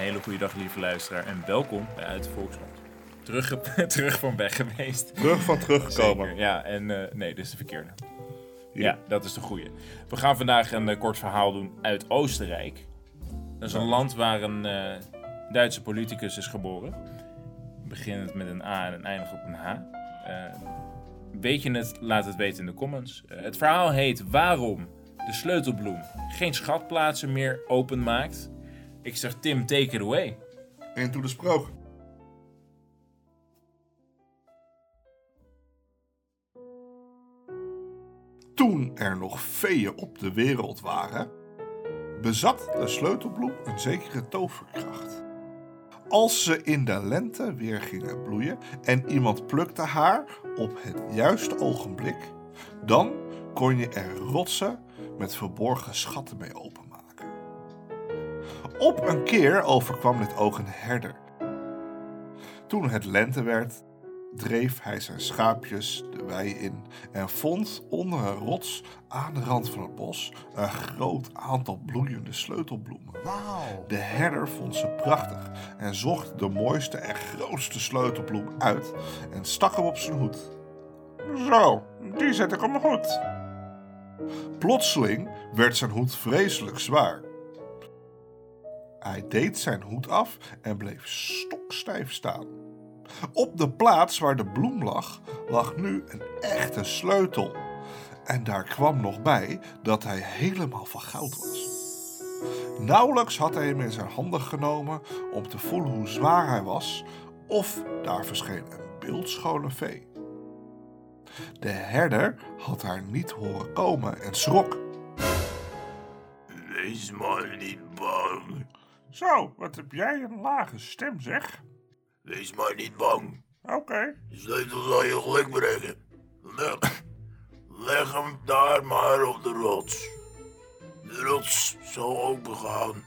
hele goede dag, lieve luisteraar. En welkom bij Uit de Volksmond. Terug, terug van weg geweest. Terug van teruggekomen. Zeker, Ja, en eh, nee, dit is de verkeerde. Ja, dat is de goede. We gaan vandaag een eh, kort verhaal doen uit Oostenrijk. Dat is een land waar een eh, Duitse politicus is geboren. Beginnend met een A en eindigt op een H. Weet je het? Laat het weten in de comments. Het verhaal heet Waarom de sleutelbloem geen schatplaatsen meer openmaakt. Ik zeg Tim, take it away. En toen de sprook. Toen er nog veeën op de wereld waren, bezat de sleutelbloem een zekere toverkracht. Als ze in de lente weer gingen bloeien en iemand plukte haar op het juiste ogenblik, dan kon je er rotsen met verborgen schatten mee openmaken. Op een keer overkwam dit ook een herder. Toen het lente werd, dreef hij zijn schaapjes de wei in en vond onder een rots aan de rand van het bos een groot aantal bloeiende sleutelbloemen. De herder vond ze prachtig en zocht de mooiste en grootste sleutelbloem uit en stak hem op zijn hoed. Zo, die zet ik op mijn hoed. Plotseling werd zijn hoed vreselijk zwaar. Hij deed zijn hoed af en bleef stokstijf staan. Op de plaats waar de bloem lag, lag nu een echte sleutel. En daar kwam nog bij dat hij helemaal van goud was. Nauwelijks had hij hem in zijn handen genomen om te voelen hoe zwaar hij was, of daar verscheen een beeldschone vee. De herder had haar niet horen komen en schrok. Wees maar niet bang. Zo, wat heb jij een lage stem, zeg? Wees maar niet bang. Oké. De sleutel zal je geluk brengen. Leg, leg hem daar maar op de rots. De rots zal opengaan.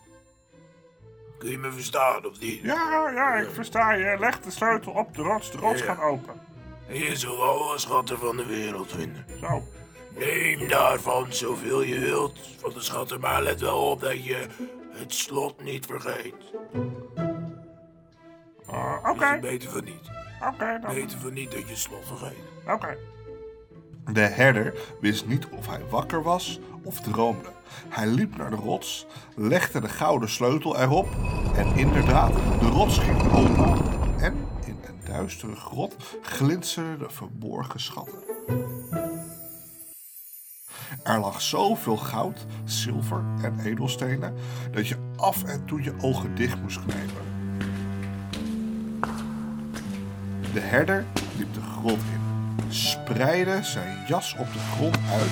Kun je me verstaan of niet? Ja, ja, ik versta je. Leg de sleutel op de rots, de rots Ja. gaat open. En je zult alle schatten van de wereld vinden. Zo. Neem daarvan zoveel je wilt van de schatten, maar let wel op dat je het slot niet vergeet. Uh, Dus Oké, je beter van niet. oké, dan. Beter van niet dat je het slot vergeet. Oké. De herder wist niet of hij wakker was of droomde. Hij liep naar de rots, legde de gouden sleutel erop en inderdaad, de rots ging open en in een duistere grot glinsterden de verborgen schatten. Er lag zoveel goud, zilver en edelstenen dat je af en toe je ogen dicht moest knijpen. De herder liep de grot in, spreidde zijn jas op de grond uit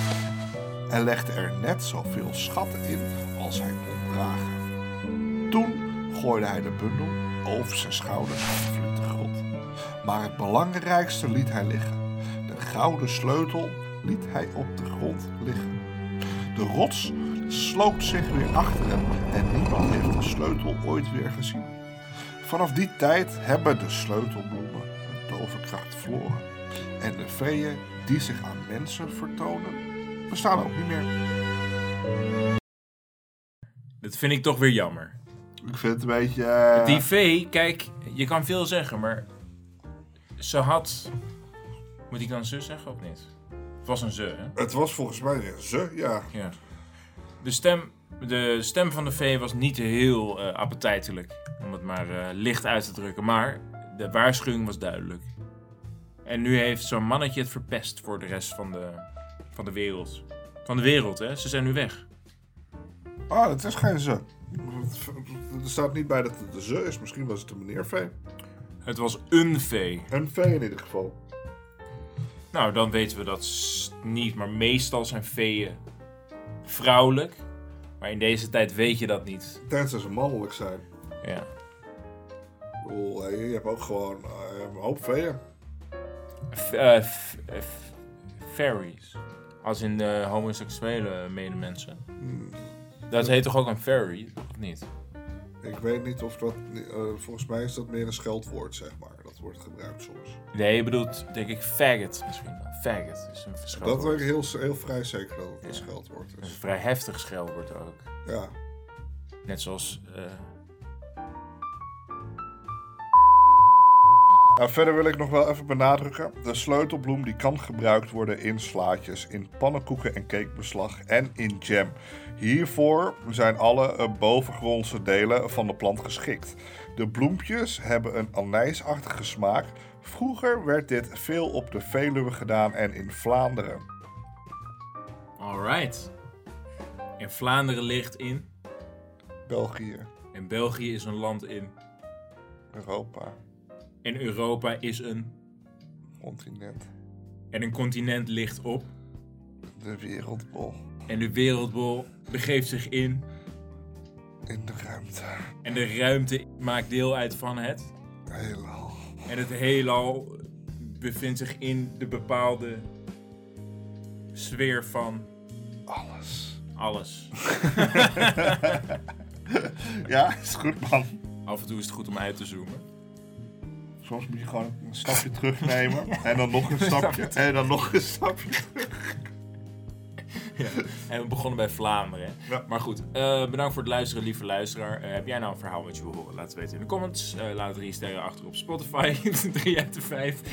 en legde er net zoveel schatten in als hij kon dragen. Toen gooide hij de bundel over zijn schouders en verliet de grot. Maar het belangrijkste liet hij liggen. De gouden sleutel liet hij op de grond liggen. De rots sloot zich weer achter hem en niemand heeft de sleutel ooit weer gezien. Vanaf die tijd hebben de sleutelbloemen hun toverkracht verloren. En de veeën die zich aan mensen vertonen, bestaan ook niet meer. Dat vind ik toch weer jammer. Ik vind het een beetje... eh, Die vee, kijk, je kan veel zeggen, maar ze had. Moet ik dan ze zeggen of niet? Het was een ze, hè? Het was volgens mij een ze, ja. Ja. De stem, de stem van de vee was niet heel eh, appetijtelijk, om het maar eh, licht uit te drukken, maar de waarschuwing was duidelijk. En nu heeft zo'n mannetje het verpest voor de rest van de, van de wereld. Van de wereld, hè? Ze zijn nu weg. Ah, het is geen ze. Er staat niet bij dat het een ze is. Misschien was het een meneer vee. Het was een vee. Een vee in ieder geval. Nou, dan weten we dat niet, maar meestal zijn veeën vrouwelijk. Maar in deze tijd weet je dat niet. Tenzij ze mannelijk zijn. Ja. Ik bedoel, eh, je hebt ook gewoon eh, een hoop veeën. F- f- fairies. Als in de homoseksuele medemensen. Dat heet toch ook een fairy, of niet? Ik weet niet of dat... eh, volgens mij is dat meer een scheldwoord, zeg maar. Dat wordt gebruikt soms. Nee, je bedoelt denk ik faggot misschien. Faggot is een Dat weet ik heel, heel vrij zeker dat het een scheldwoord Een is. vrij heftig scheldwoord ook. Ja. Net zoals... eh, Nou, verder wil ik nog wel even benadrukken. De sleutelbloem die kan gebruikt worden in slaatjes, in pannenkoeken en cakebeslag en in jam. Hiervoor zijn alle eh, bovengrondse delen van de plant geschikt. De bloempjes hebben een anijsachtige smaak. Vroeger werd dit veel op de Veluwe gedaan en in Vlaanderen. Alright. En Vlaanderen ligt in. België, En België is een land in. Europa, En Europa is een. continent, En een continent ligt op. de wereldbol, En de wereldbol begeeft zich in. in de ruimte, En de ruimte maakt deel uit van het. heelal. En het heelal bevindt zich in de bepaalde sfeer van Alles. alles. Ja, is goed man. Af en toe is het goed om uit te zoomen. Soms moet je gewoon een stapje terugnemen. En dan nog een stapje. En dan nog een stapje. Ja. En we begonnen bij Vlaanderen. Ja. Maar goed, eh, bedankt voor het luisteren, lieve luisteraar. Eh, heb jij nou een verhaal wat je wil horen? Laat het weten in de comments. Eh, laat drie sterren achter op Spotify. 3 uit de 5.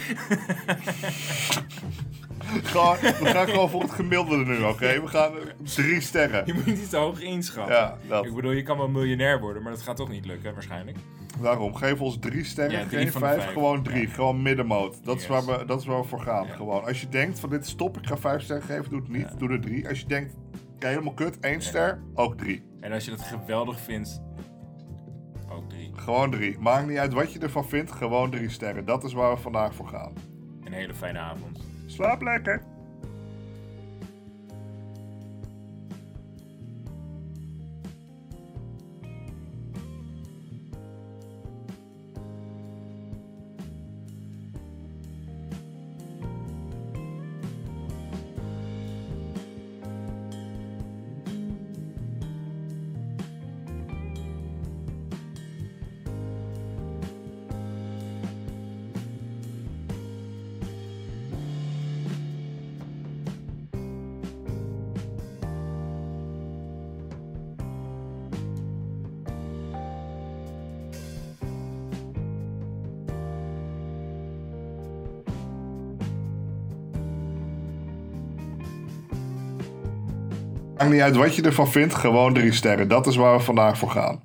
Gewoon, we gaan gewoon voor het gemiddelde nu, oké? We gaan drie sterren. Je moet niet te hoog inschatten. Ja, dat. Ik bedoel, je kan wel miljonair worden, maar dat gaat toch niet lukken, waarschijnlijk. Daarom, geef ons drie sterren, Ja, drie geen vijf, vijf. gewoon drie. Ja. Gewoon middenmoot. Dat, is waar we, dat is waar we voor gaan. Ja. Gewoon. Als je denkt van dit is top, ik ga vijf sterren geven, doe het niet. Doe er drie. Als je denkt, helemaal kut, één ster, ook drie. En als je dat geweldig vindt, ook drie. Gewoon drie. Maakt niet uit wat je ervan vindt, gewoon drie sterren. Dat is waar we vandaag voor gaan. Een hele fijne avond. Slaap lekker. Maakt niet uit wat je ervan vindt, gewoon drie sterren. Dat is waar we vandaag voor gaan.